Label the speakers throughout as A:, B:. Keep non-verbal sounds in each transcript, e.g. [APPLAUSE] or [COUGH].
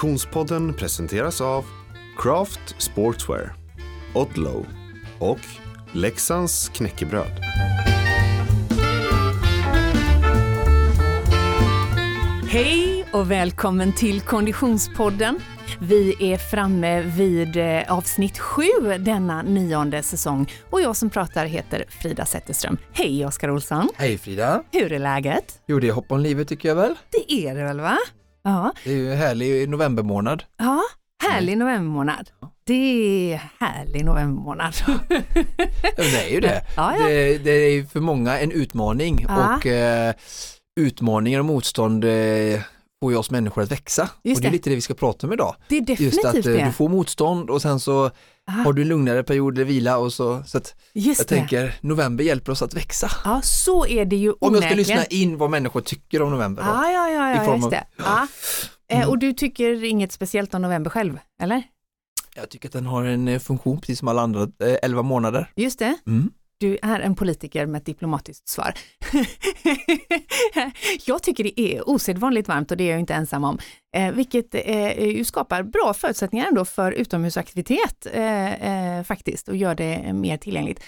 A: Konditionspodden presenteras av Craft Sportswear, Odlow och Leksands knäckebröd.
B: Hej och välkommen till Konditionspodden. Vi är framme vid eh, avsnitt sju denna nionde säsong och jag som pratar heter Frida Zetterström. Hej Oskar Olsson!
C: Hej Frida!
B: Hur är läget?
C: Jo, det är hopp om livet tycker jag väl.
B: Det är det väl va? Ja,
C: Det är ju en härlig novembermånad.
B: ja härlig novembermånad. Det är härlig novembermånad.
C: Ja, det är ju det.
B: Ja, ja.
C: Det, det är för många en utmaning och eh, utmaningar och motstånd eh, får ju oss människor att växa.
B: Just
C: och det är
B: det.
C: lite det vi ska prata om idag.
B: Det är definitivt
C: Just att eh,
B: det.
C: du får motstånd och sen så
B: Aha.
C: har du en lugnare period eller vila och så. Så att
B: Just
C: jag
B: det.
C: tänker november hjälper oss att växa.
B: Ja, så är det ju
C: Om jag ska lyssna in vad människor tycker om november. Då.
B: Ja, ja, ja,
C: I
B: ja
C: form
B: just
C: av-
B: det. Ja. Eh, Och du tycker inget speciellt om november själv, eller?
C: Jag tycker att den har en eh, funktion precis som alla andra eh, 11 månader.
B: Just det.
C: Mm.
B: Du är en politiker med ett diplomatiskt svar. [LAUGHS] jag tycker det är osedvanligt varmt och det är jag inte ensam om, eh, vilket eh, ju skapar bra förutsättningar ändå för utomhusaktivitet eh, eh, faktiskt och gör det mer tillgängligt.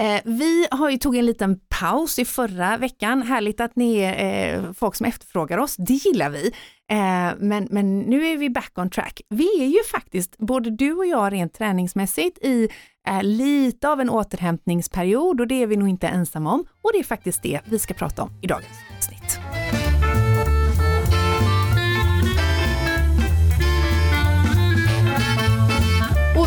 B: Eh, vi har ju tog en liten paus i förra veckan. Härligt att ni är eh, folk som efterfrågar oss. Det gillar vi. Eh, men, men nu är vi back on track. Vi är ju faktiskt, både du och jag rent träningsmässigt, i eh, lite av en återhämtningsperiod och det är vi nog inte ensamma om. Och det är faktiskt det vi ska prata om i dagens avsnitt.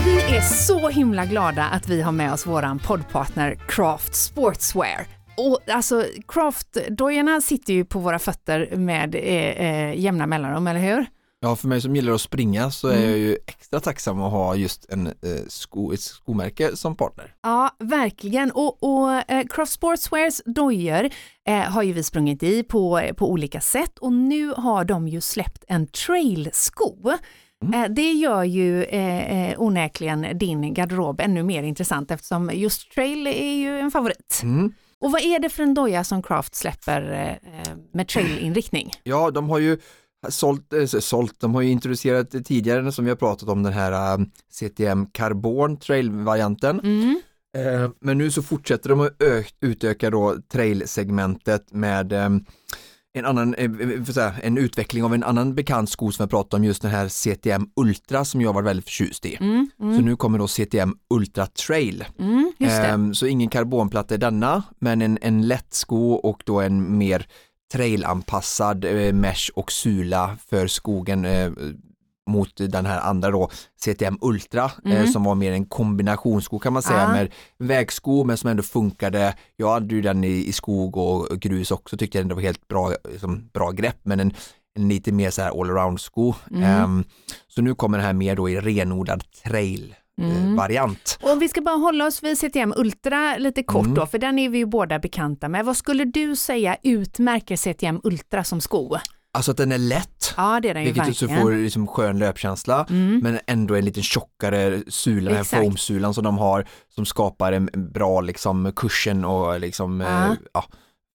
B: Vi är så himla glada att vi har med oss våran poddpartner Craft Sportswear. Och alltså Craft-dojorna sitter ju på våra fötter med eh, eh, jämna mellanrum, eller hur?
C: Ja, för mig som gillar att springa så är
B: Mm.
C: jag ju extra tacksam att ha just en eh, sko, ett skomärke som partner.
B: Ja, verkligen. Och, och eh, Craft Sportswears dojor eh, har ju vi sprungit i på, på olika sätt och nu har de ju släppt en trailsko. Eh, det gör ju eh, eh, onekligen din garderob ännu mer intressant eftersom just trail är ju en favorit.
C: Mm.
B: Och vad är det för en doja som Craft släpper eh, med trailinriktning? [CLEARS THROAT]
C: Ja, de har ju sålt, äh, sålt, de har ju introducerat tidigare som vi har pratat om den här eh, CTM Carbon trail-varianten.
B: Mm.
C: Eh, men nu så fortsätter de att utöka då trail-segmentet med en annan, eh, eh, säga, en utveckling av en annan bekant sko som jag pratade om, just den här CTM Ultra som jag var väldigt förtjust i.
B: Mm, mm,
C: Så nu kommer då CTM Ultra Trail.
B: mm.
C: Ehm, Så ingen karbonplatta i denna, men en, en lätt sko och då en mer trailanpassad eh, mesh och sula för skogen eh, mot den här andra då CTM Ultra eh,
B: Mm.
C: som var mer en kombinationssko kan man säga
B: Ah.
C: med vägsko men som ändå funkade. Jag hade ju den i, i skog och grus också tyckte jag det var helt bra, liksom, bra grepp men en, en lite mer så här allround sko.
B: Mm.
C: Ehm, så nu kommer det här mer då i renodlad trail eh,
B: Mm.
C: variant.
B: Och vi ska bara hålla oss vid CTM Ultra lite kort
C: Mm.
B: då, för den är vi ju båda bekanta med. Vad skulle du säga utmärker CTM Ultra som sko?
C: Alltså att den är lätt,
B: Ja, det är den ju
C: vilket så
B: verkligen.
C: får liksom skön löpkänsla,
B: Mm.
C: men ändå en lite tjockare sula, den här foamsulan som de har, som skapar en bra liksom cushion och liksom,
B: Ja.
C: eh, ja,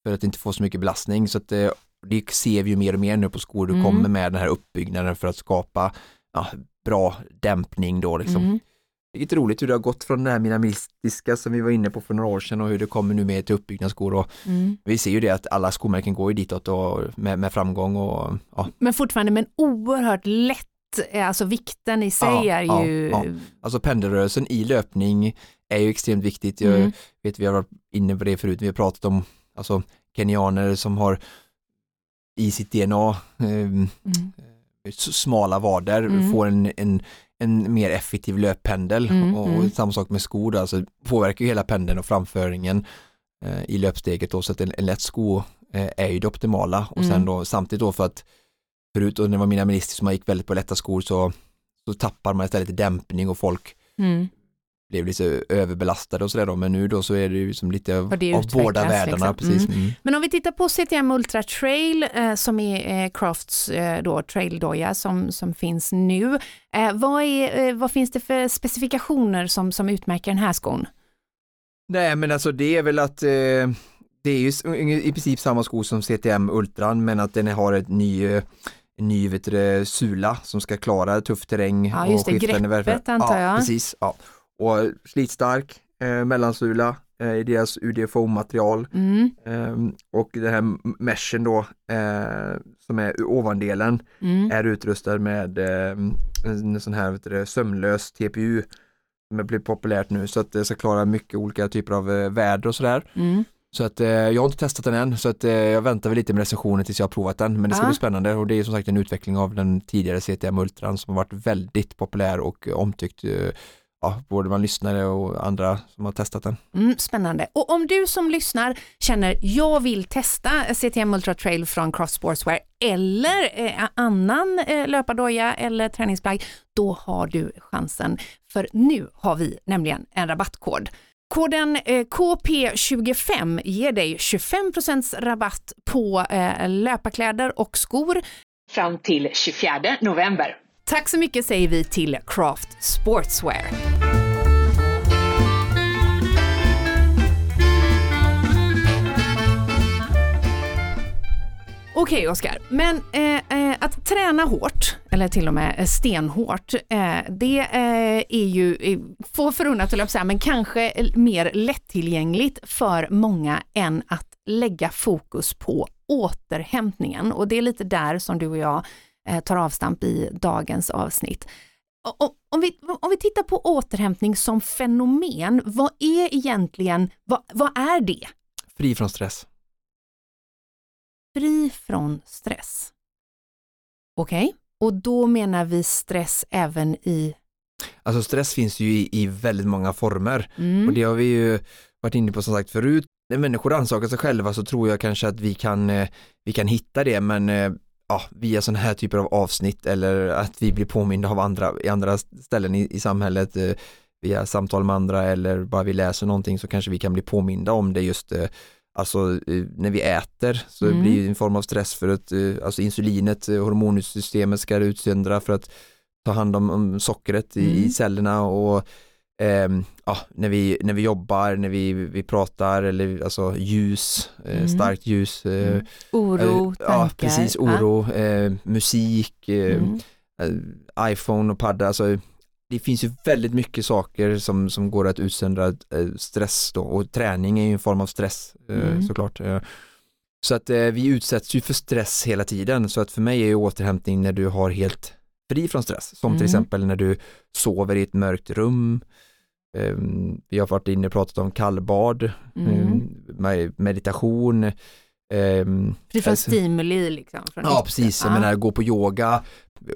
C: för att inte få så mycket belastning. Så att eh, det ser vi ju mer och mer nu på skor, du
B: Mm.
C: kommer med den här uppbyggnaden för att skapa ja, bra dämpning då liksom.
B: Mm.
C: Det är lite roligt hur det har gått från det här minimalistiska som vi var inne på för några år sedan och hur det kommer nu med till uppbyggnadsskor och
B: Mm.
C: vi ser ju det att alla skomärken går ju ditåt och med, med framgång och ja,
B: Men fortfarande med en oerhört lätt, eh, alltså vikten i sig
C: Ja,
B: är
C: ja,
B: ju...
C: ja. Alltså pendelrörelsen i löpning är ju extremt viktigt. Jag
B: Mm.
C: vet vi har varit inne på det förut, vi har pratat om alltså kenyaner som har i sitt DNA eh,
B: Mm.
C: s- smala vader
B: Mm.
C: får en, en, en mer effektiv löppendel
B: Mm,
C: och
B: mm.
C: samma sak med skor, då, alltså påverkar ju hela pendeln och framföringen eh, i löpsteget då, så att en, en lätt sko eh, är ju det optimala och
B: Mm.
C: sen då samtidigt då för att förut och när det var mina minister som gick väldigt på lätta skor så, så tappar man istället dämpning och folk
B: Mm.
C: Blev lite överbelastade och sådär då, men nu då så är det ju som lite av, av båda världarna.
B: liksom.
C: Precis. Mm.
B: Men om vi tittar på CTM Ultra Trail eh, som är eh, Crafts eh, då, traildoja som, som finns nu. Eh, vad, är, eh, vad finns det för specifikationer som, som utmärker den här skon?
C: Nej men alltså det är väl att eh, det är ju i princip samma sko som CTM Ultran men att den har ett ny, eh, en ny vet du, sula som ska klara tuff terräng.
B: Ja, just det,
C: skiftande
B: greppet antar jag.
C: Ja, precis. Ja. Och slitstark eh, mellansula eh, i deras UD-foam-material.
B: Mm,
C: Ehm, och den här meshen då eh, som är ovandelen
B: mm,
C: är utrustad med eh, en sån här vet du, sömlös TPU som blivit populärt nu så att det ska klara mycket olika typer av eh, väder och sådär.
B: mm.
C: Så att eh, jag har inte testat den än så att eh, jag väntar väl lite med recensionen tills jag har provat den men det ska
B: Ja.
C: bli spännande och det är som sagt en utveckling av den tidigare CTM Ultran som har varit väldigt populär och eh, omtyckt eh, ja, både bland lyssnare och andra som har testat den.
B: Mm, spännande. Och om du som lyssnar känner jag vill testa CTM Ultra Trail från Cross Sportswear eller eh, annan eh, löpardoja eller träningsplagg, då har du chansen. För nu har vi nämligen en rabattkod. Koden eh, KP25 ger dig 25% rabatt på eh, löparkläder och skor
D: fram till 24 november.
B: Tack så mycket säger vi till Craft Sportswear. Okej Oskar, men eh, eh, att träna hårt, eller till och med eh, stenhårt, eh, det eh, är ju eh, få förunnat, höll jag på att säga, men kanske eh, mer lättillgängligt för många än att lägga fokus på återhämtningen. Och det är lite där som du och jag tar avstamp i dagens avsnitt. Om vi, om vi tittar på återhämtning som fenomen, vad är egentligen, vad, vad är det?
C: Fri från stress.
B: Fri från stress. Okej, och då menar vi stress även i...
C: Alltså stress finns ju i, i väldigt många former
B: Mm,
C: och det har vi ju varit inne på som sagt förut. När människor ansakar sig själva så tror jag kanske att vi kan, eh, vi kan hitta det men eh, ja, via sådana här typer av avsnitt eller att vi blir påminda av andra i andra ställen i, i samhället eh, via samtal med andra eller bara vi läser någonting så kanske vi kan bli påminda om det just eh, Alltså eh, när vi äter så
B: Mm.
C: blir det en form av stress för att eh, alltså insulinet, eh, hormonsystemet ska utsöndra för att ta hand om, om sockret i, i
B: Mm.
C: cellerna och ehm, ja, när, vi, när vi jobbar, när vi, vi pratar eller alltså ljus, eh,
B: Mm.
C: starkt ljus, eh,
B: Mm. oro,
C: eh,
B: tankar.
C: ja precis, oro, eh, musik, eh,
B: Mm.
C: eh, iPhone och padda, alltså det finns ju väldigt mycket saker som, som går att utsöndra eh, stress då och träning är ju en form av stress eh,
B: Mm.
C: såklart. Eh, så att eh, vi utsätts ju för stress hela tiden så att för mig är ju återhämtning när du har helt fri från stress som till
B: Mm.
C: exempel när du sover i ett mörkt rum. Ehm, vi har varit inne och pratat om kallbad,
B: Mm.
C: ehm, med- meditation. ehm,
B: Fri från
C: alltså-
B: stimuli liksom.
C: Ja precis, jag
B: Ja.
C: menar gå på yoga,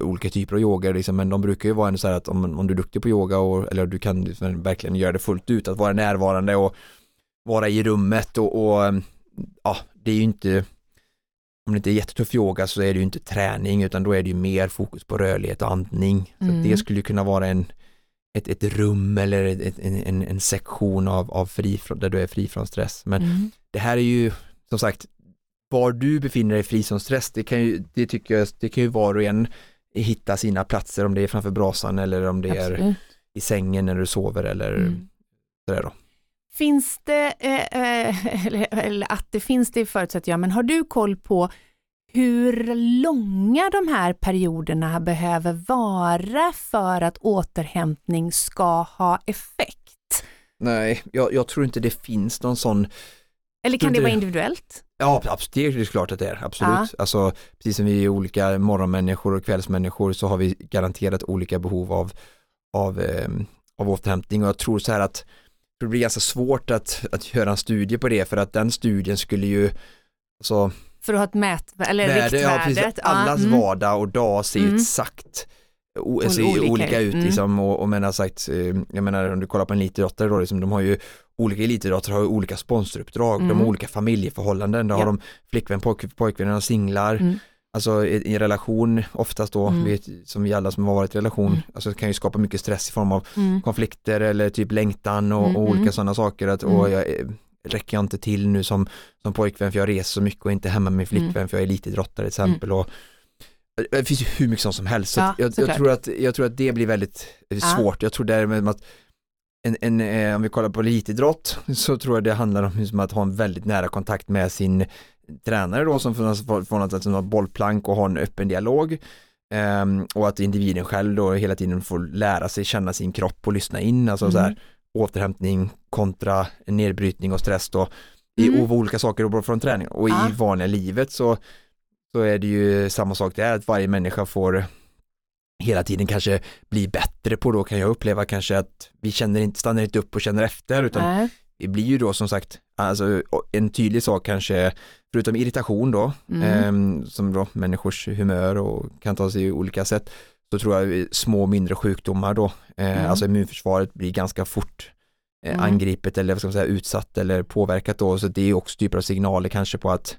C: olika typer av yoga liksom, men de brukar ju vara ändå så här att om, om du är duktig på yoga och, eller du kan liksom verkligen göra det fullt ut, att vara närvarande och vara i rummet och, och ja, det är ju inte om det inte är jättetuff yoga så är det ju inte träning utan då är det ju mer fokus på rörlighet och andning. Så
B: Mm.
C: det skulle ju kunna vara en, ett, ett rum eller ett, en, en, sektion av, av fri från, där du är fri från stress. Men
B: Mm.
C: det här är ju som sagt var du befinner dig fri från stress, det kan ju, det tycker jag, det kan ju var och en hitta sina platser om det är framför brasan eller om det är
B: Absolut.
C: i sängen när du sover eller
B: Mm.
C: sådär då.
B: Finns det, eh, eh, [LAUGHS] eller, eller att det finns det förutsätter jag, men har du koll på hur långa de här perioderna behöver vara för att återhämtning ska ha effekt?
C: Nej, jag, jag tror inte det finns någon sån
B: Eller kan det vara individuellt?
C: Ja, absolut, det är klart att det är, absolut.
B: Ja.
C: Alltså, precis som vi är olika morgonmänniskor och kvällsmänniskor så har vi garanterat olika behov av, av, eh, av återhämtning och jag tror så här att det blir ganska svårt att, att göra en studie på det för att den studien skulle ju alltså,
B: För att ha ett mät, eller
C: värde, ja,
B: riktvärdet?
C: precis, allas
B: mm.
C: vardag och dag ser
B: Mm.
C: exakt o, ser
B: olika
C: olika, olika
B: ut. Mm.
C: liksom och, och men har sagt, eh, jag menar om du kollar på en elitidrottare då, liksom, de har ju olika elitidrottare har ju olika sponsoruppdrag, de
B: Mm.
C: har olika familjeförhållanden, då
B: Ja.
C: har de flickvän, pojk, pojkvänner och singlar,
B: Mm.
C: alltså i, i en relation oftast då,
B: Mm.
C: vet, som vi alla som har varit i relation,
B: Mm.
C: alltså kan ju skapa mycket stress i form av
B: Mm.
C: konflikter eller typ längtan och,
B: Mm,
C: och olika
B: mm.
C: sådana saker att
B: Mm.
C: och jag, eh, räcker jag inte till nu som, som pojkvän för jag reser så mycket och inte hemma med min flickvän
B: Mm.
C: för jag är elitidrottare till exempel och eh, det finns ju hur mycket sånt som helst så
B: Ja,
C: jag, jag, tror att, jag tror att det blir väldigt eh,
B: Ja.
C: svårt, jag tror därmed att en, en, eh, om vi kollar på elitidrott så tror jag det handlar om liksom att ha en väldigt nära kontakt med sin tränare då som får, något, något bollplank och ha en öppen dialog um, och att individen själv då hela tiden får lära sig känna sin kropp och lyssna in, alltså mm. så här, återhämtning kontra nedbrytning och stress då i mm. olika saker från träning och ja. i vanliga livet så, så är det ju samma sak där att varje människa får hela tiden kanske bli bättre på då kan jag uppleva kanske att vi känner inte, stannar inte upp och känner efter utan Nej. vi blir ju då som sagt, alltså en tydlig sak kanske, förutom irritation då, mm. eh, som då människors humör och kan ta sig i olika sätt, så tror jag små mindre sjukdomar då, eh, mm. alltså immunförsvaret blir ganska fort eh, mm. angripet eller vad ska man säga utsatt eller påverkat då, så det är också typer av signaler kanske på att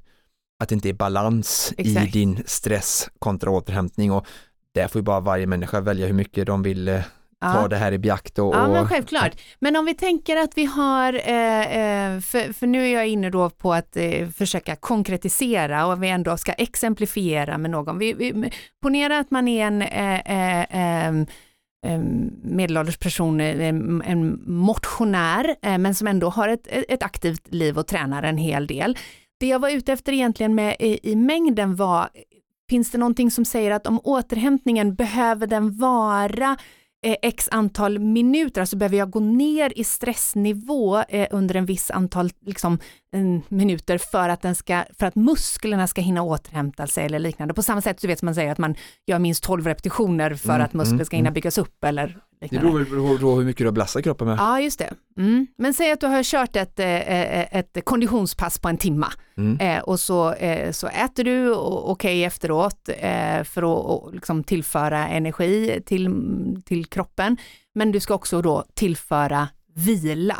C: att det inte är balans Exakt. i din stress kontra återhämtning och där får ju bara varje människa välja hur mycket de vill eh, ta ja. det här i beakt. Och,
B: ja, men självklart. Men om vi tänker att vi har, eh, eh, för, för, nu är jag inne då på att eh, försöka konkretisera och vi ändå ska exemplifiera med någon. Vi, vi, ponera att man är en eh, eh medelålders person, en motionär, men som ändå har ett, ett aktivt liv och tränar en hel del. Det jag var ute efter egentligen med i, i mängden var Finns det någonting som säger att om återhämtningen behöver den vara eh, x antal minuter, alltså behöver jag gå ner i stressnivå eh, under en viss antal liksom, minuter för att, den ska, för att musklerna ska hinna återhämta sig eller liknande. På samma sätt så vet man säger att man gör minst 12 repetitioner för mm, att muskler mm, ska hinna mm. byggas upp eller.
C: Det beror på hur mycket du har belastat kroppen med.
B: Ja, just det. Mm. Men säg att du har kört ett, eh, eh, ett konditionspass på en timma mm. Eh, och så, så äter du okej okay efteråt för att liksom tillföra energi till, till kroppen. Men du ska också då tillföra vila.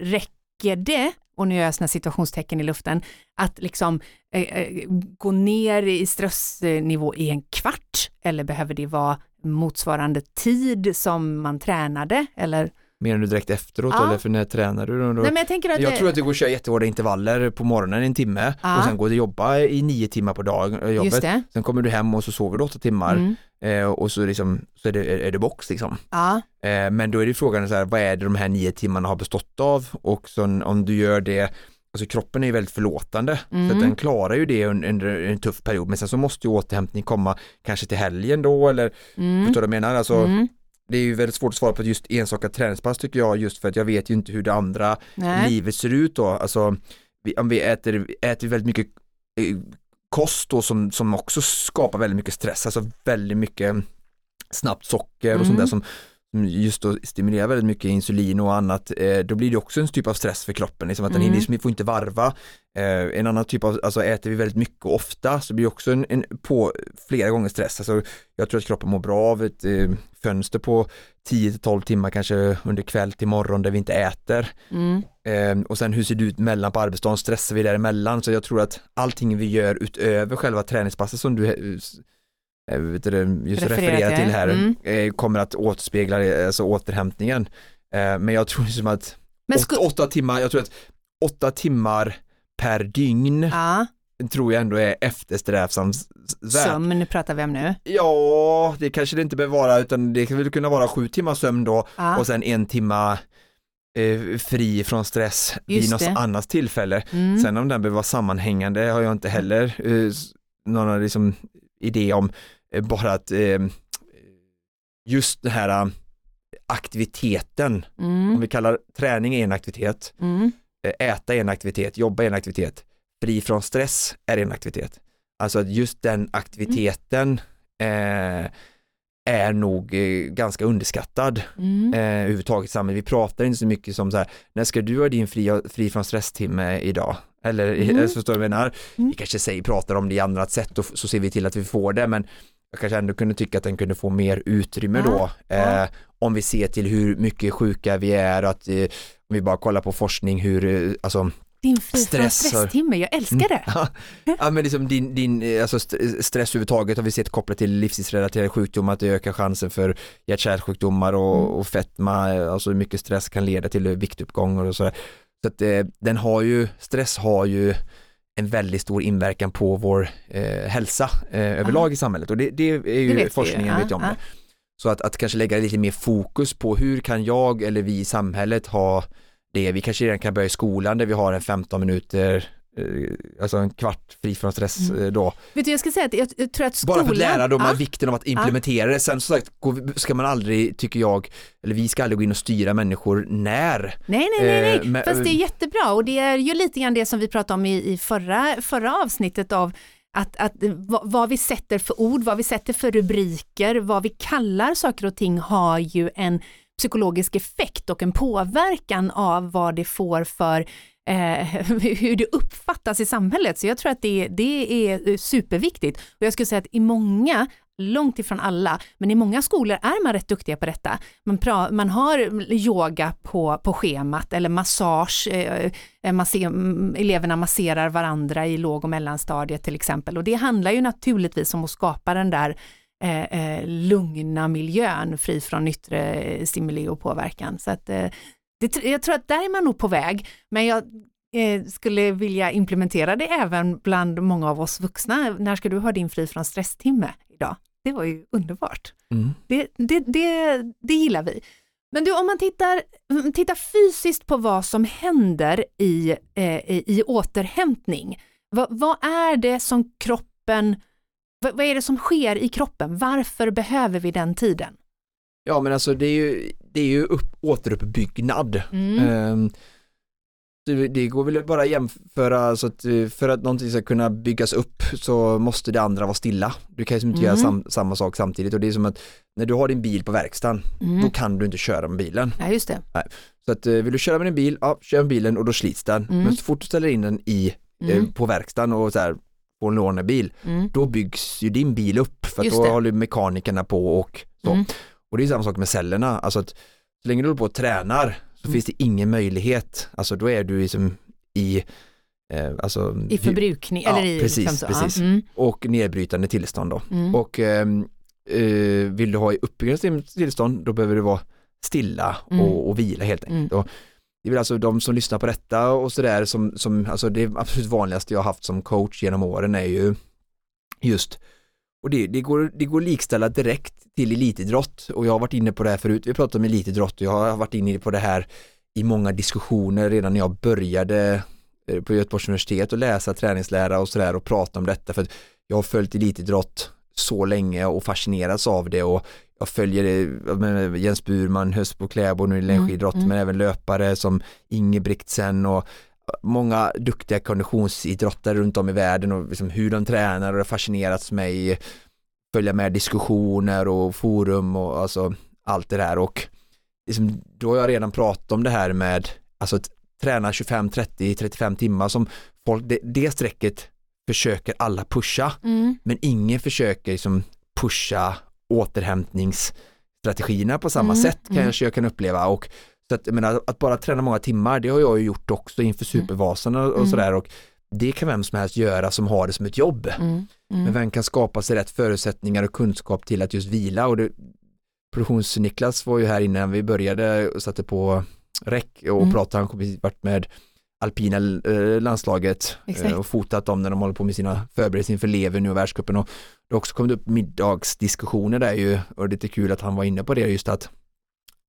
B: Räcker det och nu gör jag sådana situationstecken i luften, att liksom eh, eh, gå ner i stressnivå i en kvart eller behöver det vara motsvarande tid som man tränade eller
C: Menar du direkt efteråt ja. eller för när tränar du? Nej, men jag tänker att jag det... tror att det går att köra jättehårda intervaller på morgonen en timme ja. och sen går du jobba i nio timmar på dag, eh, jobbet. Sen kommer du hem och så sover du åtta timmar mm. Eh, och så, liksom, så är, det, är det box liksom. Ja. Eh, men då är det frågan så här, vad är det de här nio timmarna har bestått av och så, om du gör det Alltså kroppen är ju väldigt förlåtande mm. så den klarar ju det under, under en tuff period men sen så måste ju återhämtning komma kanske till helgen då eller mm. förstår du vad jag menar? Alltså, mm det är ju väldigt svårt att svara på just enstaka träningspass tycker jag just för att jag vet ju inte hur det andra Nej. livet ser ut då. Alltså vi, om vi äter, äter väldigt mycket eh, kost då som, som också skapar väldigt mycket stress, alltså väldigt mycket snabbt socker och mm. sånt där som just då stimulerar väldigt mycket insulin och annat, eh, då blir det också en typ av stress för kroppen, liksom att den mm. hinner, får inte varva. Eh, en annan typ av, alltså äter vi väldigt mycket och ofta så blir det också en, en, på flera gånger stress. Alltså, jag tror att kroppen mår bra av ett eh, fönster på 10-12 timmar kanske under kväll till morgon där vi inte äter. Mm. Eh, och sen hur ser det ut mellan på arbetsdagen, stressar vi däremellan? Så jag tror att allting vi gör utöver själva träningspasset som du eh, Eh, just refererar till här mm. Eh, kommer att återspegla alltså återhämtningen. Eh, men jag tror liksom att åtta, åtta, timmar, jag tror att åtta timmar per dygn ja. tror jag ändå är eftersträvsamt.
B: Sömn pratar vi om nu.
C: Ja, det kanske det inte behöver vara utan det kan väl kunna vara sju timmar sömn då ja. och sen en timma eh, fri från stress vid något annat tillfälle. Mm. Sen om den behöver vara sammanhängande har jag inte heller eh, någon liksom idé om Eh, bara att eh, just den här eh, aktiviteten, mm. om vi kallar träning en aktivitet, mm. äta en aktivitet, jobba en aktivitet, fri från stress är en aktivitet. Alltså att just den aktiviteten mm. eh, är nog eh, ganska underskattad mm. eh, överhuvudtaget i samhället. Vi pratar inte så mycket som så här, när ska du ha din fri, fri från stresstimme idag? Eller mm. förstår du vad jag menar? Mm. Vi kanske säger, pratar om det i annat sätt och så ser vi till att vi får det, men jag kanske ändå kunde tycka att den kunde få mer utrymme ja. då. Eh, om vi ser till hur mycket sjuka vi är och att eh, om vi bara kollar på forskning hur, eh, alltså
B: din stress, stresstimme, jag älskar det. [LAUGHS]
C: ja, men liksom din, din eh, alltså stress överhuvudtaget har vi sett kopplat till livstidsrelaterade sjukdomar, att det ökar chansen för hjärt-kärlsjukdomar och, mm. och fetma, alltså hur mycket stress kan leda till viktuppgångar och sådär. Så att eh, den har ju, stress har ju en väldigt stor inverkan på vår eh, hälsa eh, överlag i samhället. Och det, det är ju det forskningen vet ju om det. Så att, att kanske lägga lite mer fokus på hur kan jag eller vi i samhället ha det, vi kanske redan kan börja i skolan där vi har en 15 minuter alltså en kvart fri från stress eh, då.
B: Vet du, jag ska säga att jag, jag tror att skolan...
C: Bara för att lära dem
B: Ja.
C: vikten av att implementera det. Sen som sagt ska man aldrig, tycker jag, eller vi ska aldrig gå in och styra människor när.
B: Nej, nej, nej, nej.
C: Eh, men-
B: fast det är jättebra och det är ju lite grann det som vi pratade om i, i förra, förra avsnittet av att, att vad, vad vi sätter för ord, vad vi sätter för rubriker, vad vi kallar saker och ting har ju en psykologisk effekt och en påverkan av vad det får för eh, [LAUGHS] hur det uppfattas i samhället. Så jag tror att det, det är superviktigt. Och jag skulle säga att i många, långt ifrån alla, men i många skolor är man rätt duktiga på detta. Man, pra, man har yoga på, på schemat eller massage, eh, eh masse, mm, eleverna masserar varandra i låg och mellanstadiet till exempel. Och det handlar ju naturligtvis om att skapa den där eh, eh, lugna miljön fri från yttre stimuli och påverkan. Så att, eh, det, jag tror att där är man nog på väg, men jag eh, skulle vilja implementera det även bland många av oss vuxna. När ska du ha din fri från stresstimme idag? Det var ju underbart.
C: Mm.
B: Det, det, det, det gillar vi. Men du, om man tittar, mm, tittar fysiskt på vad som händer i, eh, i, i återhämtning, vad, vad är det som kroppen, vad, är det som sker i kroppen? Varför behöver vi den tiden?
C: Ja men alltså det är ju, det är ju upp, återuppbyggnad.
B: Mm.
C: Ehm, det, det går väl bara att jämföra så att eh, för att någonting ska kunna byggas upp så måste det andra vara stilla. Du kan ju inte göra
B: Mm.
C: sam, samma sak samtidigt och det är som att när du har din bil på verkstaden
B: Mm.
C: då kan du inte köra med bilen.
B: Ja, just det.
C: Så att eh, vill du köra med din bil, ja kör med bilen och då slits den.
B: Mm.
C: Men så fort du ställer in den i, eh,
B: Mm.
C: på verkstaden och så här får en lånebil,
B: Mm.
C: då byggs ju din bil upp för då håller mekanikerna på och så.
B: Mm.
C: Och det är samma sak med cellerna, alltså att så länge du håller på och tränar så
B: Mm.
C: finns det ingen möjlighet, alltså då är du liksom i eh, alltså,
B: I förbrukning,
C: Ja,
B: eller i...
C: precis,
B: liksom
C: precis.
B: Mm.
C: och nedbrytande tillstånd då.
B: Mm.
C: Och ehm, eh, vill du ha i uppbyggande tillstånd då behöver du vara stilla
B: Mm.
C: och, och vila helt enkelt. Och det är väl alltså de som lyssnar på detta och sådär som, som, alltså det absolut vanligaste jag har haft som coach genom åren är ju just, och det, det, går, det går likställa direkt till elitidrott. Och jag har varit inne på det här förut, vi pratade om elitidrott och jag har varit inne på det här i många diskussioner redan när jag började eh, på Göteborgs universitet och läsa träningslära och sådär och prata om detta. För att jag har följt elitidrott så länge och fascinerats av det och jag följer jag menar, Jens Burman, Hösbo Kläbo nu i längdskididrott
B: mm.
C: men även löpare som Ingebrigtsen och många duktiga konditionsidrottare runt om i världen och liksom hur de tränar och det har fascinerats mig följa med diskussioner och forum och alltså allt det där och liksom, då har jag redan pratat om det här med alltså att träna 25, 30, 35 timmar som folk, det, det strecket försöker alla pusha
B: Mm.
C: men ingen försöker liksom pusha återhämtningsstrategierna på samma
B: Mm,
C: sätt
B: mm.
C: kanske jag kan uppleva och så att, jag menar, att bara träna många timmar det har jag ju gjort också inför supervasan och, och
B: Mm.
C: sådär och det kan vem som helst göra som har det som ett jobb.
B: Mm.
C: Men
B: Mm.
C: vem kan skapa sig rätt förutsättningar och kunskap till att just vila och det, produktions-Niklas var ju här innan vi började och satte på räck och
B: Mm.
C: pratade, han kom varit med alpina eh, landslaget eh, och fotat dem när de håller på med sina förberedelser inför Lever nu och världscupen och det har också kommit upp middagsdiskussioner där ju och det är lite kul att han var inne på det just att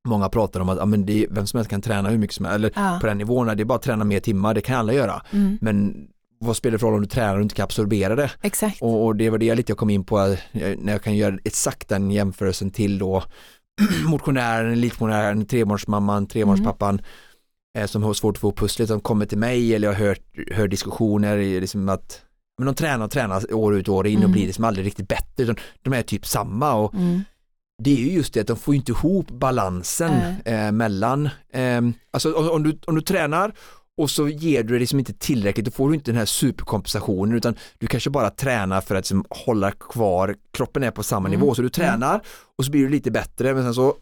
C: många pratar om att ja, men det, vem som helst kan träna hur mycket som helst eller
B: Ja.
C: på den nivån, det är bara att träna mer timmar, det kan alla göra
B: Mm.
C: men vad spelar det för roll om du tränar och inte kan absorbera det?
B: Exakt.
C: Och, och det var det jag lite jag kom in på eh, när jag kan göra exakt den jämförelsen till då [CLEARS THROAT] motionären, elitmotionären, trebarnsmamman, trebarnspappan eh, som har svårt att få pusslet som kommer till mig eller jag har hört, hört diskussioner liksom att men de tränar och tränar år ut och år in och
B: Mm.
C: blir liksom aldrig riktigt bättre utan de är typ samma och
B: Mm.
C: det är ju just det att de får inte ihop balansen eh, mellan, eh, alltså om, om, du, om du tränar och så ger du det liksom inte tillräckligt, då får du inte den här superkompensationen utan du kanske bara tränar för att liksom hålla kvar, kroppen är på samma
B: Mm.
C: nivå så du tränar och så blir du lite bättre men sen så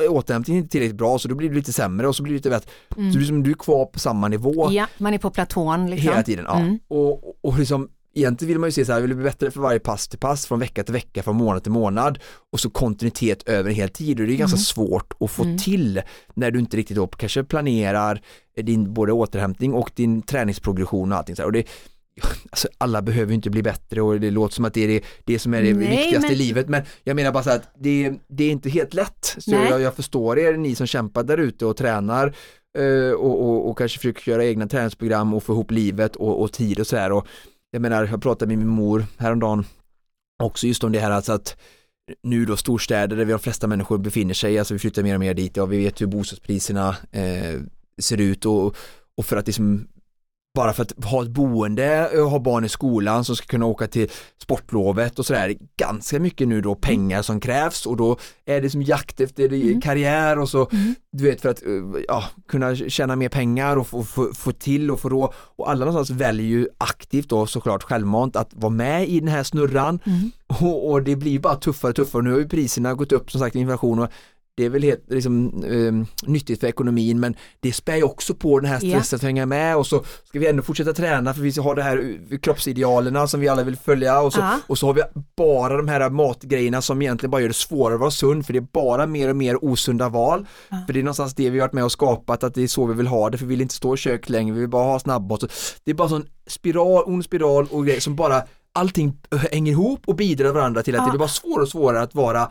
C: är återhämtningen inte tillräckligt bra så då blir du lite sämre och så blir du lite bättre. Så du, liksom, du är kvar på samma nivå
B: Ja, man är på platån liksom.
C: hela tiden. Ja.
B: Mm.
C: Och, och, liksom, egentligen vill man ju se så här, vill du bli bättre för varje pass till pass, från vecka till vecka, från månad till månad och så kontinuitet över en hel tid och det är ganska
B: Mm.
C: svårt att få
B: Mm.
C: till när du inte riktigt då kanske planerar din både återhämtning och din träningsprogression och allting så här. Och det, [LAUGHS] alltså alla behöver ju inte bli bättre och det låter som att det är det, det som är det
B: Nej,
C: viktigaste
B: men-
C: i livet men jag menar bara så att det, det är inte helt lätt. Så jag, jag förstår er, ni som kämpar där ute och tränar eh, och, och, och kanske försöker köra egna träningsprogram och få ihop livet och, och tid och sådär. Och jag menar, jag pratade med min mor häromdagen också just om det här alltså att nu då storstäder där vi de flesta människor befinner sig, alltså vi flyttar mer och mer dit och vi vet hur bostadspriserna eh, ser ut och, och för att liksom bara för att ha ett boende och ha barn i skolan som ska kunna åka till sportlovet och sådär, ganska mycket nu då pengar som krävs och då är det som jakt efter mm. karriär och så, mm. du vet för att ja, kunna tjäna mer pengar och få, få, få till och få råd och alla någonstans väljer ju aktivt då såklart självmant att vara med i den här snurran mm. och, och, det blir bara tuffare och tuffare, nu har ju priserna gått upp som sagt inflation och det är väl helt liksom, eh, nyttigt för ekonomin men det spär ju också på den här stressen yeah. att hänga med och så ska vi ändå fortsätta träna för vi har det här kroppsidealerna som vi alla vill följa och så, uh -huh. och så har vi bara de här matgrejerna som egentligen bara gör det svårare att vara sund för det är bara mer och mer osunda val. Uh -huh. För det är någonstans det vi har varit med och skapat att det är så vi vill ha det för vi vill inte stå i kök längre, vi vill bara ha snabbmat. Det är bara sån spiral, ond spiral och grejer som bara allting hänger ihop och bidrar varandra till att uh -huh. det blir bara svårare och svårare att vara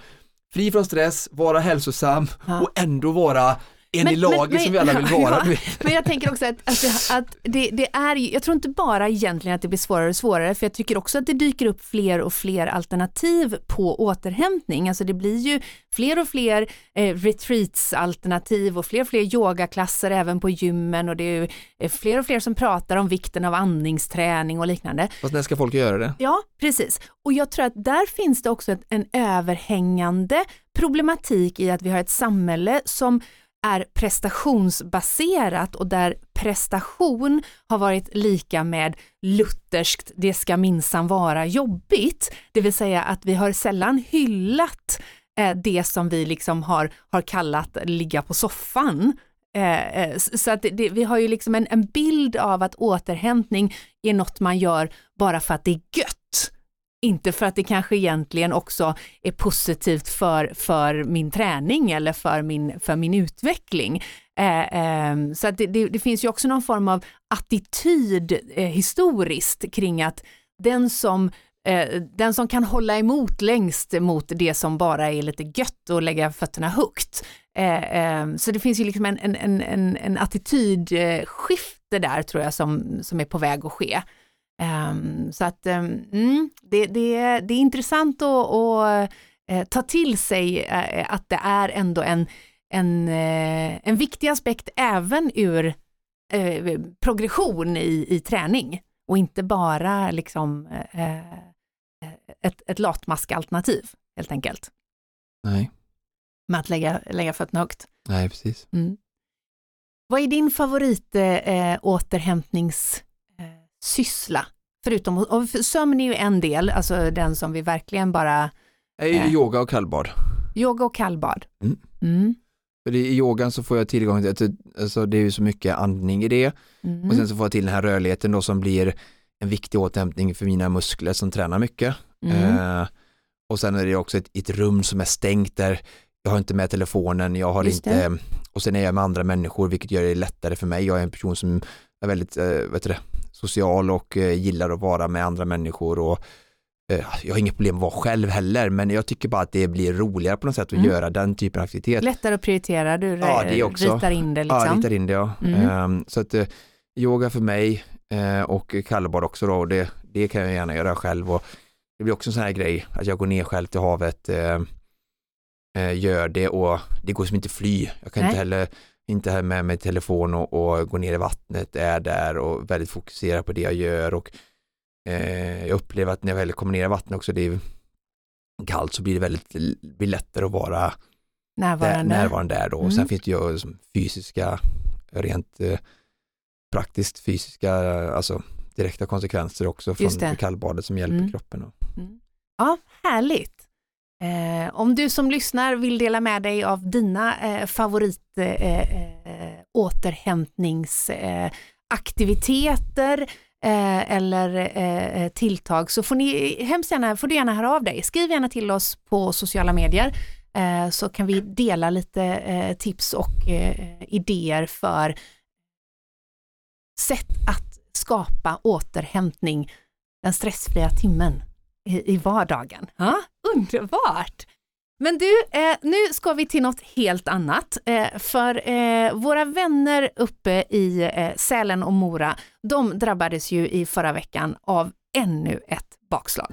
C: fri från stress, vara hälsosam ja. och ändå vara en men, i laget men, som vi alla vill [LAUGHS] vara. Ja,
B: men jag tänker också att, att, det, att det, det, är, jag tror inte bara egentligen att det blir svårare och svårare, för jag tycker också att det dyker upp fler och fler alternativ på återhämtning. Alltså det blir ju fler och fler eh, retreats-alternativ och fler och fler yogaklasser även på gymmen och det är ju fler och fler som pratar om vikten av andningsträning och liknande.
C: Fast när ska folk göra det?
B: Ja, precis. Och jag tror att där finns det också en överhängande problematik i att vi har ett samhälle som är prestationsbaserat och där prestation har varit lika med lutherskt, det ska minsann vara jobbigt. Det vill säga att vi har sällan hyllat eh, det som vi liksom har, har kallat ligga på soffan. Eh, eh, så att det, vi har ju liksom en, en bild av att återhämtning är något man gör bara för att det är gött. Inte för att det kanske egentligen också är positivt för, för min träning eller för min, för min utveckling. Eh, eh, så att det, det, det, finns ju också någon form av attityd eh, historiskt kring att den som eh, den som kan hålla emot längst mot det som bara är lite gött och lägga fötterna högt. Eh, eh, så det finns ju liksom en, en, en, en attitydskifte där tror jag som, som är på väg att ske. Um, så att um, det, det, det, är intressant att, att uh, ta till sig uh, att det är ändå en, en, uh, en viktig aspekt även ur progression i, i träning och inte bara liksom ett, ett latmaskalternativ helt enkelt.
C: Nej.
B: Med att lägga, lägga fötterna högt.
C: Nej, precis. Mm.
B: Vad är din favorit återhämtnings syssla? Förutom, och sömn är ju en del, alltså den som vi verkligen bara...
C: Eh, yoga och kallbad.
B: Yoga och kallbad. Mm.
C: Mm. För I yogan så får jag tillgång till, alltså det är ju så mycket andning i det mm. och sen så får jag till den här rörligheten då som blir en viktig återhämtning för mina muskler som tränar mycket. Mm. Eh, och sen är det också ett, ett, rum som är stängt där jag har inte med telefonen, jag har Just inte, det. och sen är jag med andra människor vilket gör det lättare för mig. Jag är en person som är väldigt, äh, vet du det, social och eh, gillar att vara med andra människor och eh, jag har inget problem att vara själv heller men jag tycker bara att det blir roligare på något sätt att mm. göra den typen av aktivitet.
B: Lättare att prioritera, du ja, det också. ritar in det liksom.
C: Ja, ritar in det ja. Mm. Um, så att yoga för mig och kallbad också då, och det, det kan jag gärna göra själv och det blir också en sån här grej att jag går ner själv till havet, gör det och det går som inte fly. Jag kan Nej. inte heller inte ha med mig telefon och, och gå ner i vattnet, är där och väldigt fokuserad på det jag gör och eh, jag upplever att när jag väl kommer ner i vattnet också, det är kallt så blir det väldigt blir lättare att vara
B: närvarande,
C: där, närvarande där då. Och mm. sen finns det ju fysiska, rent eh, praktiskt fysiska, alltså direkta konsekvenser också från kallbadet som hjälper mm. kroppen. Och. Mm.
B: Ja, härligt. Eh, om du som lyssnar vill dela med dig av dina eh, favorit eh, eh återhämtningsaktiviteter eh, eller eh, tilltag så får, ni, hemskt gärna, får du gärna höra av dig. Skriv gärna till oss på sociala medier eh, så kan vi dela lite eh, tips och eh, idéer för sätt att skapa återhämtning den stressfria timmen i, i vardagen. Ja, underbart! Men du, eh, nu ska vi till något helt annat. Eh, för eh, våra vänner uppe i eh, Sälen och Mora, de drabbades ju i förra veckan av ännu ett bakslag.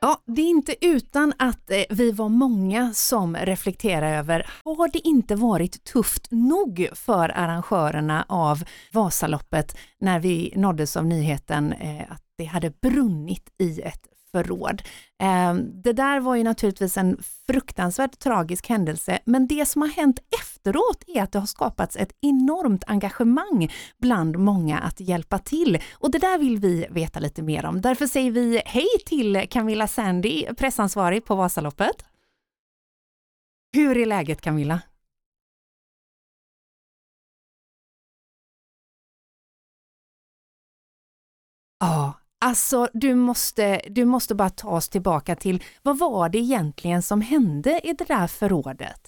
B: Ja, det är inte utan att eh, vi var många som reflekterade över, har det inte varit tufft nog för arrangörerna av Vasaloppet när vi nåddes av nyheten eh, att det hade brunnit i ett förråd. råd. Ehm, det där var ju naturligtvis en fruktansvärt tragisk händelse, men det som har hänt efteråt är att det har skapats ett enormt engagemang bland många att hjälpa till. Och det där vill vi veta lite mer om. Därför säger vi hej till Camilla Sandy, pressansvarig på Vasaloppet. Hur är läget Camilla? Ja, Alltså, du måste, du måste bara ta oss tillbaka till vad var det egentligen som hände i det där förrådet?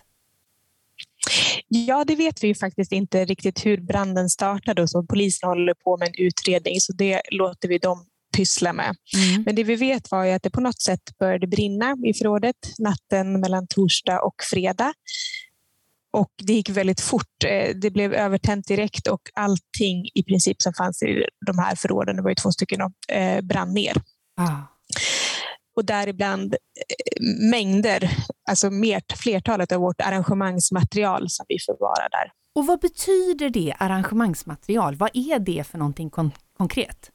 E: Ja, det vet vi ju faktiskt inte riktigt hur branden startade och så. Polisen håller på med en utredning så det låter vi dem pyssla med. Mm. Men det vi vet var ju att det på något sätt började brinna i förrådet natten mellan torsdag och fredag. Och det gick väldigt fort. Eh, det blev övertänt direkt och allting i princip som fanns i de här förråden, det var ju två stycken, eh, brann ner. Ah. Och däribland eh, mängder, alltså mer, flertalet av vårt arrangemangsmaterial som vi förvarar där.
B: Och vad betyder det, arrangemangsmaterial? Vad är det för någonting kon konkret?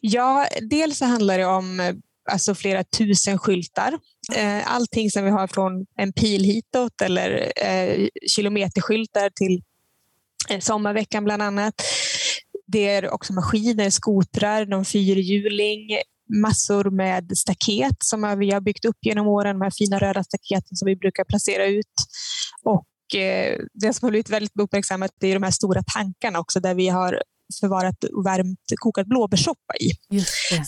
E: Ja, dels så handlar det om alltså flera tusen skyltar. Eh, allting som vi har från en pil hitåt eller eh, kilometerskyltar till eh, sommarveckan bland annat. Det är också maskiner, skotrar, någon fyrhjuling, massor med staket som vi har byggt upp genom åren, de här fina röda staketen som vi brukar placera ut. Och det som har blivit väldigt uppmärksammat är de här stora tankarna också där vi har förvarat värmt kokad blåbärssoppa i. Just det.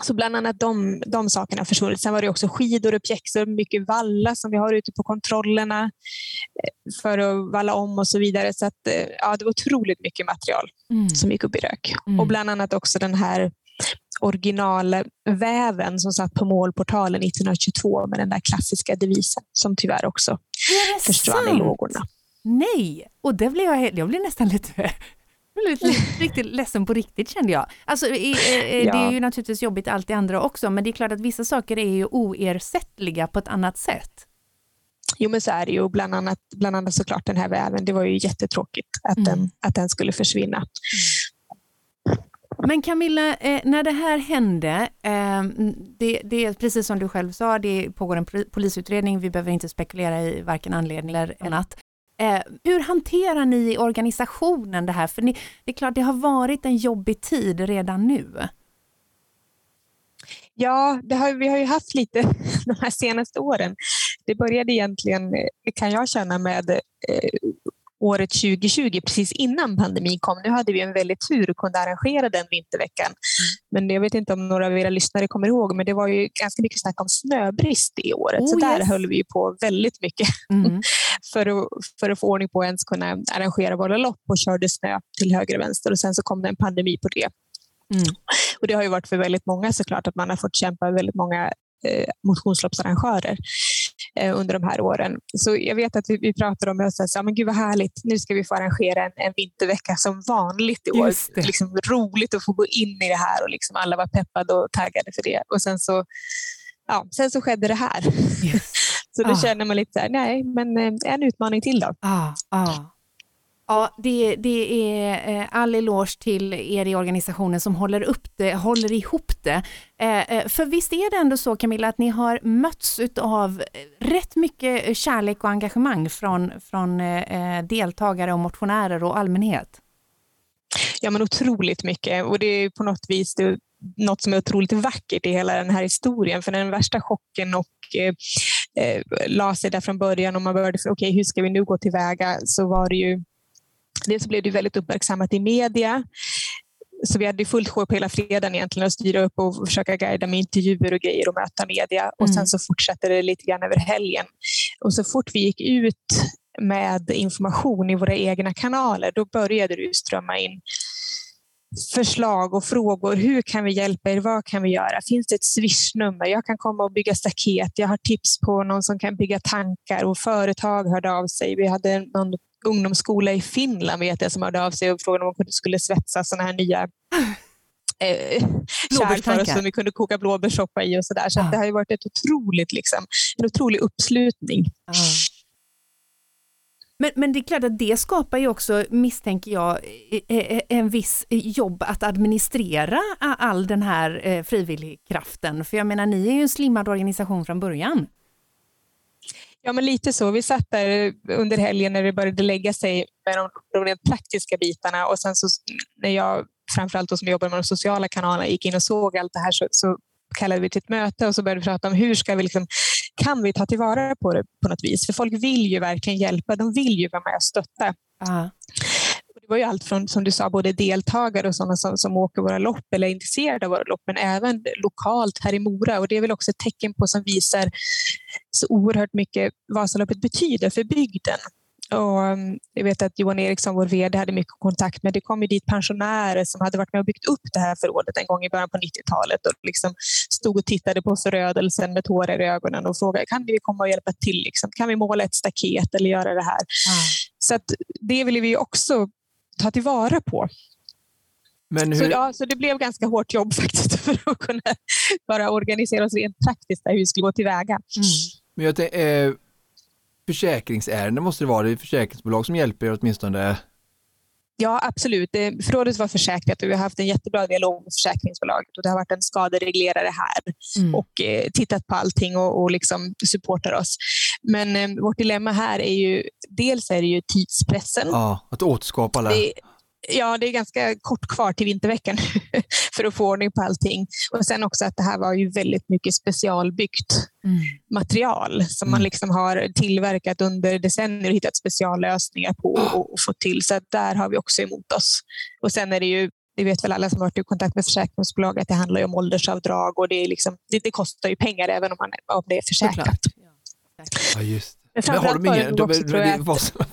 E: Så bland annat de, de sakerna har försvunnit. Sen var det också skidor och pjäxor, mycket valla som vi har ute på kontrollerna eh, för att valla om och så vidare. Så att, eh, ja, det var otroligt mycket material mm. som gick upp i rök. Mm. Och bland annat också den här originalväven som satt på målportalen 1922 med den där klassiska devisen som tyvärr också försvann sant? i lågorna.
B: Nej, och det blev jag, jag blev nästan lite blev riktigt ledsen på riktigt kände jag. Alltså, i, eh, ja. Det är ju naturligtvis jobbigt allt det andra också, men det är klart att vissa saker är ju oersättliga på ett annat sätt.
E: Jo men så är det ju, bland annat, bland annat såklart den här väven. Det var ju jättetråkigt att, mm. den, att den skulle försvinna. Mm.
B: Men Camilla, eh, när det här hände, eh, det, det, är precis som du själv sa, det pågår en polisutredning, vi behöver inte spekulera i varken anledning eller annat. Eh, hur hanterar ni i organisationen det här? För ni, det är klart, det har varit en jobbig tid redan nu.
E: Ja, har, vi har ju haft lite [LAUGHS] de här senaste åren. Det började egentligen, kan jag känna, med eh, året 2020, precis innan pandemin kom. Nu hade vi en väldigt tur och kunde arrangera den vinterveckan. Mm. Men jag vet inte om några av era lyssnare kommer ihåg, men det var ju ganska mycket snack om snöbrist i året. Oh, så där yes. höll vi på väldigt mycket mm. [LAUGHS] för, att, för att få ordning på att ens kunna arrangera våra lopp och körde snö till höger och vänster. Och sen så kom det en pandemi på det. Mm. Och Det har ju varit för väldigt många såklart att man har fått kämpa väldigt många eh, motionsloppsarrangörer under de här åren. Så jag vet att vi, vi pratade om det och men gud vad härligt, nu ska vi få arrangera en, en vintervecka som vanligt i år. Liksom, roligt att få gå in i det här och liksom alla var peppade och taggade för det. Och sen så, ja, sen så skedde det här. Yes. [LAUGHS] så då ah. känner man lite så här, nej, men eh, en utmaning till då.
B: Ah, ah. Ja, det, det är eh, all eloge till er i organisationen som håller upp det, håller ihop det. Eh, eh, för visst är det ändå så Camilla att ni har mötts av rätt mycket kärlek och engagemang från, från deltagare och motionärer och allmänhet?
E: Ja men otroligt mycket och det är på något vis det, något som är otroligt vackert i hela den här historien. För den värsta chocken och eh, la sig där från början och man började, okej okay, hur ska vi nu gå tillväga? Så var det ju Dels blev det väldigt uppmärksammat i media. Så vi hade fullt sjå på hela fredagen egentligen att styra upp och försöka guida med intervjuer och grejer och möta media. Och sen mm. så fortsatte det lite grann över helgen. Och så fort vi gick ut med information i våra egna kanaler, då började det strömma in förslag och frågor. Hur kan vi hjälpa er? Vad kan vi göra? Finns det ett swishnummer? Jag kan komma och bygga staket. Jag har tips på någon som kan bygga tankar och företag hörde av sig. Vi hade någon ungdomsskola i Finland vet jag, som hörde av sig och frågade om de skulle svetsa sådana här nya eh, kärl för oss som vi kunde koka blåbärssoppa i och sådär. Så, så det har ju varit ett otroligt, liksom, en otrolig uppslutning. Ah.
B: Men, men det är klart att det skapar ju också, misstänker jag, en viss jobb att administrera all den här eh, frivilligkraften. För jag menar, ni är ju en slimmad organisation från början.
E: Ja, men lite så. Vi satt där under helgen när det började lägga sig med de, de rent praktiska bitarna och sen så när jag, framförallt då som jobbar med de sociala kanalerna, gick in och såg allt det här så, så kallade vi till ett möte och så började vi prata om hur ska vi liksom, kan vi ta tillvara på det på något vis? För folk vill ju verkligen hjälpa. De vill ju vara med och stötta. Uh. Det var ju allt från, som du sa, både deltagare och sådana som, som åker våra lopp eller är intresserade av våra lopp, men även lokalt här i Mora. Och det är väl också ett tecken på som visar så oerhört mycket Vasaloppet betyder för bygden. Och um, jag vet att Johan Eriksson, vår VD, hade mycket kontakt med. Det kom ju dit pensionärer som hade varit med och byggt upp det här förrådet en gång i början på 90-talet och liksom stod och tittade på förödelsen med tårar i ögonen och frågade kan vi komma och hjälpa till? Liksom? Kan vi måla ett staket eller göra det här? Mm. Så att det vill vi också ta tillvara på. Men hur... så, ja, så det blev ganska hårt jobb [LAUGHS] faktiskt för att kunna bara organisera oss rent praktiskt hur vi skulle gå tillväga. Mm.
C: Men jag tänkte, eh, försäkringsärende måste det vara, det är försäkringsbolag som hjälper er åtminstone?
E: Ja, absolut. Förrådet var försäkrat och vi har haft en jättebra dialog med försäkringsbolaget och det har varit en skadereglerare här mm. och eh, tittat på allting och, och liksom supportar oss. Men eh, vårt dilemma här är ju, dels är det ju tidspressen.
C: Ja, att återskapa. Det,
E: ja, det är ganska kort kvar till vinterveckan [LAUGHS] för att få ordning på allting. Och sen också att det här var ju väldigt mycket specialbyggt mm. material som mm. man liksom har tillverkat under decennier och hittat speciallösningar på och, och fått till. Så där har vi också emot oss. Och sen är det ju det vet väl alla som varit i kontakt med försäkringsbolag att det handlar om åldersavdrag och det, är liksom, det, det kostar ju pengar även om, man, om det är försäkrat.
C: Ja, just men har de ingen, de, de,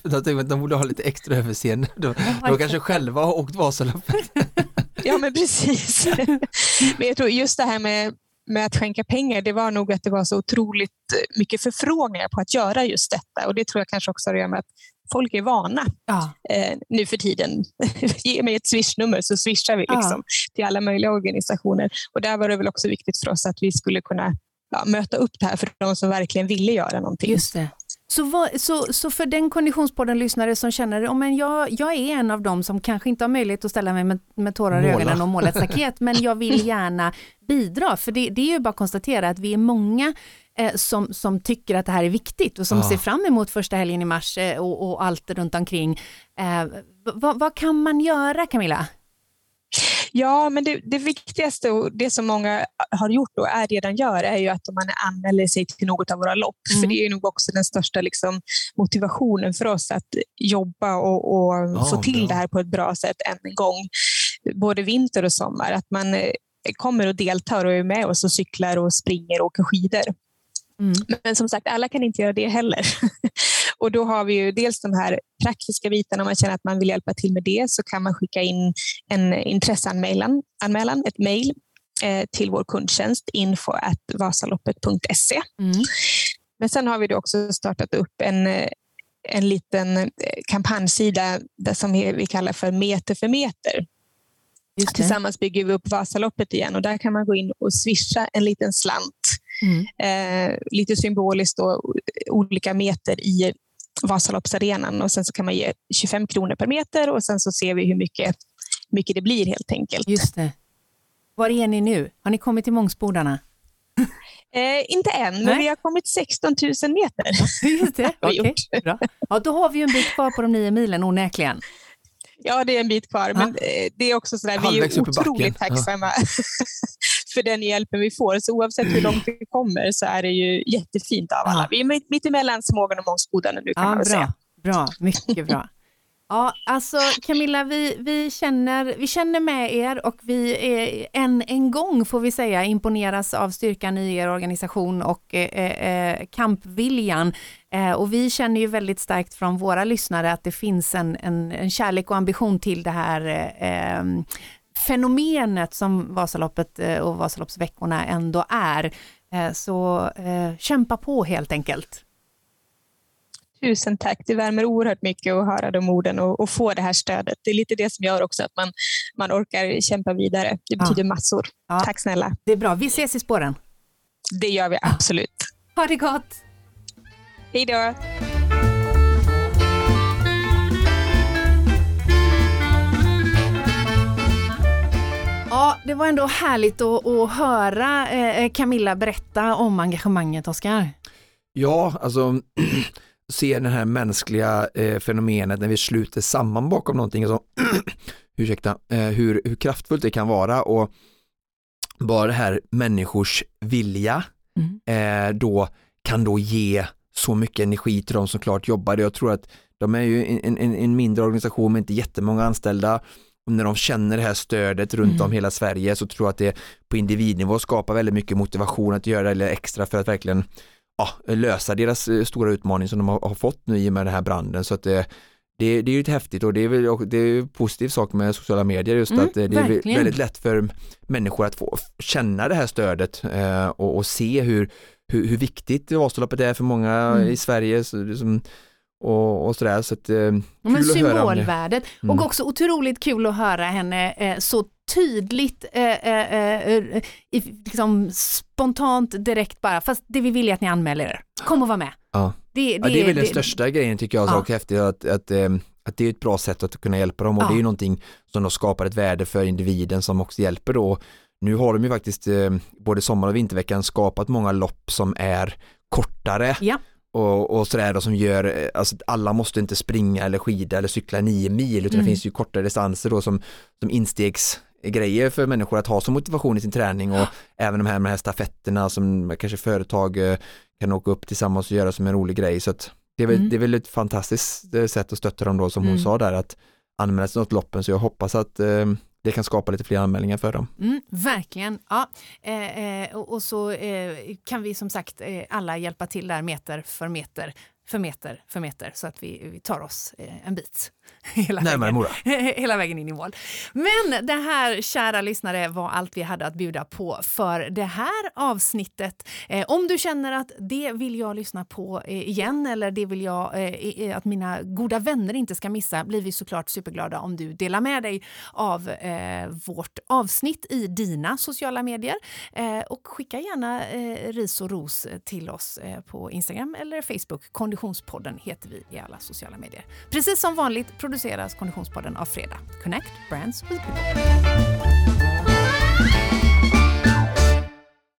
C: de, de, de borde ha lite extra överseende. De, de kanske själva har åkt Vasaloppet. [LAUGHS]
E: ja men precis. [LAUGHS] men jag tror just det här med, med att skänka pengar, det var nog att det var så otroligt mycket förfrågningar på att göra just detta och det tror jag kanske också har att göra med att folk är vana ja. eh, nu för tiden. [LAUGHS] Ge mig ett swishnummer så swishar vi liksom, ja. till alla möjliga organisationer. Och där var det väl också viktigt för oss att vi skulle kunna ja, möta upp det här för de som verkligen ville göra någonting.
B: Just det. Så, vad, så, så för den Konditionspodden-lyssnare som känner att oh, jag, jag är en av dem som kanske inte har möjlighet att ställa mig med, med tårar i ögonen och måla ett staket, men jag vill gärna bidra. För det, det är ju bara att konstatera att vi är många eh, som, som tycker att det här är viktigt och som ja. ser fram emot första helgen i mars eh, och, och, allt runt omkring. Eh, vad, vad kan man göra Camilla?
E: Ja, men det, det, viktigaste och det som många har gjort och är redan gör är ju att man anmäler sig till något av våra lopp. Mm. För det är nog också den största liksom, motivationen för oss att jobba och, och oh, få till bra. det här på ett bra sätt än en gång. Både vinter och sommar. Att man eh, kommer och deltar och är med oss och cyklar och springer och åker skidor. Mm. Men som sagt, alla kan inte göra det heller. [LAUGHS] och då har vi ju dels de här praktiska bitarna. Om man känner att man vill hjälpa till med det så kan man skicka in en intresseanmälan, anmälan, ett mejl eh, till vår kundtjänst info.vasaloppet.se. Mm. Men sen har vi då också startat upp en, en liten eh, kampanjsida där som vi kallar för Meter för meter. Tillsammans bygger vi upp Vasaloppet igen och där kan man gå in och swisha en liten slant Mm. Eh, lite symboliskt då, olika meter i Vasaloppsarenan och sen så kan man ge 25 kronor per meter och sen så ser vi hur mycket, mycket det blir helt enkelt.
B: Just det. Var är ni nu? Har ni kommit till Mångsbodarna?
E: Eh, inte än, Nej. men vi har kommit 16 000 meter. [LAUGHS]
B: Just det, [LAUGHS] okay. Bra. Ja, då har vi en bit kvar på de nio milen onekligen.
E: Ja, det är en bit kvar, ja. men det är också sådär, vi är otroligt tacksamma ja. [LAUGHS] för den hjälpen vi får. Så oavsett hur långt vi kommer så är det ju jättefint av alla. Vi är mitt emellan Smågan och Mångsbodarna nu kan
B: ja,
E: man
B: bra,
E: säga.
B: Bra, mycket bra. Ja, alltså Camilla, vi, vi, känner, vi känner med er och vi är, än en gång får vi säga imponeras av styrkan i er organisation och eh, eh, kampviljan. Eh, och vi känner ju väldigt starkt från våra lyssnare att det finns en, en, en kärlek och ambition till det här eh, fenomenet som Vasaloppet eh, och Vasaloppsveckorna ändå är. Eh, så eh, kämpa på helt enkelt.
E: Tusen tack. Det värmer oerhört mycket att höra de orden och, och, få det här stödet. Det är lite det som gör också att man, man orkar kämpa vidare. Det betyder ja. massor. Ja. Tack snälla.
B: Det är bra. Vi ses i spåren.
E: Det gör vi absolut.
B: Ha det gott.
E: Hej då.
B: Ja, det var ändå härligt att, att höra eh, Camilla berätta om engagemanget, Oskar.
C: Ja, alltså [CLEARS THROAT] se det här mänskliga eh, fenomenet när vi sluter samman bakom någonting, alltså, [CLEARS THROAT] ursäkta, eh, hur, hur kraftfullt det kan vara och bara det här människors vilja mm. eh, då kan då ge så mycket energi till de som klart jobbar. Jag tror att de är ju en, en, en mindre organisation med inte jättemånga anställda och när de känner det här stödet runt mm. om hela Sverige så tror jag att det på individnivå skapar väldigt mycket motivation att göra det extra för att verkligen ja, lösa deras eh, stora utmaning som de har, fått nu i och med den här branden. Så att det, det, det är lite häftigt och det är väl det är en positiv sak med sociala medier just mm, att det verkligen. är väldigt lätt för människor att få känna det här stödet eh, och, och, se hur, hur, hur viktigt Vasaloppet är för många mm. i Sverige. Så, liksom, och, och sådär. Så att, eh,
B: Men symbolvärdet mm. och också otroligt kul att höra henne eh, så tydligt, eh, eh, eh liksom spontant, direkt bara, fast det vi vill är att ni anmäler er. Kom och var med.
C: Ja. Det, det, ja, det är väl den största grejen tycker jag, ja. och häftigt, att, att, eh, att det är ett bra sätt att kunna hjälpa dem och ja. det är ju någonting som då skapar ett värde för individen som också hjälper då. Nu har de ju faktiskt både sommar och vinterveckan skapat många lopp som är kortare ja och, och sådär då som gör, alltså alla måste inte springa eller skida eller cykla nio mil utan mm. det finns ju kortare distanser då som, som instegsgrejer för människor att ha som motivation i sin träning och även de här med de här stafetterna som kanske företag eh, kan åka upp tillsammans och göra som en rolig grej så att det är väl, mm. det är väl ett fantastiskt eh, sätt att stötta dem då som hon mm. sa där att anmäla sig något loppen så jag hoppas att eh, det kan skapa lite fler anmälningar för dem.
B: Mm, verkligen. Ja. Eh, eh, och, och, så eh, kan vi som sagt eh, alla hjälpa till där meter för meter för meter för meter så att vi, vi tar oss eh, en bit [LAUGHS] hela vägen, Mora. [LAUGHS] hela vägen in i mål. Men det här, kära lyssnare, var allt vi hade att bjuda på för det här avsnittet. Eh, om du känner att det vill jag lyssna på eh, igen eller det vill jag eh, att mina goda vänner inte ska missa blir vi såklart superglada om du delar med dig av eh, vårt avsnitt i dina sociala medier. Eh, och skicka gärna ris och ros till oss på Instagram eller Facebook. Konditionspodden heter vi i alla sociala medier. Precis som vanligt produceras Konditionspodden av Fredag. Connect Brands with People.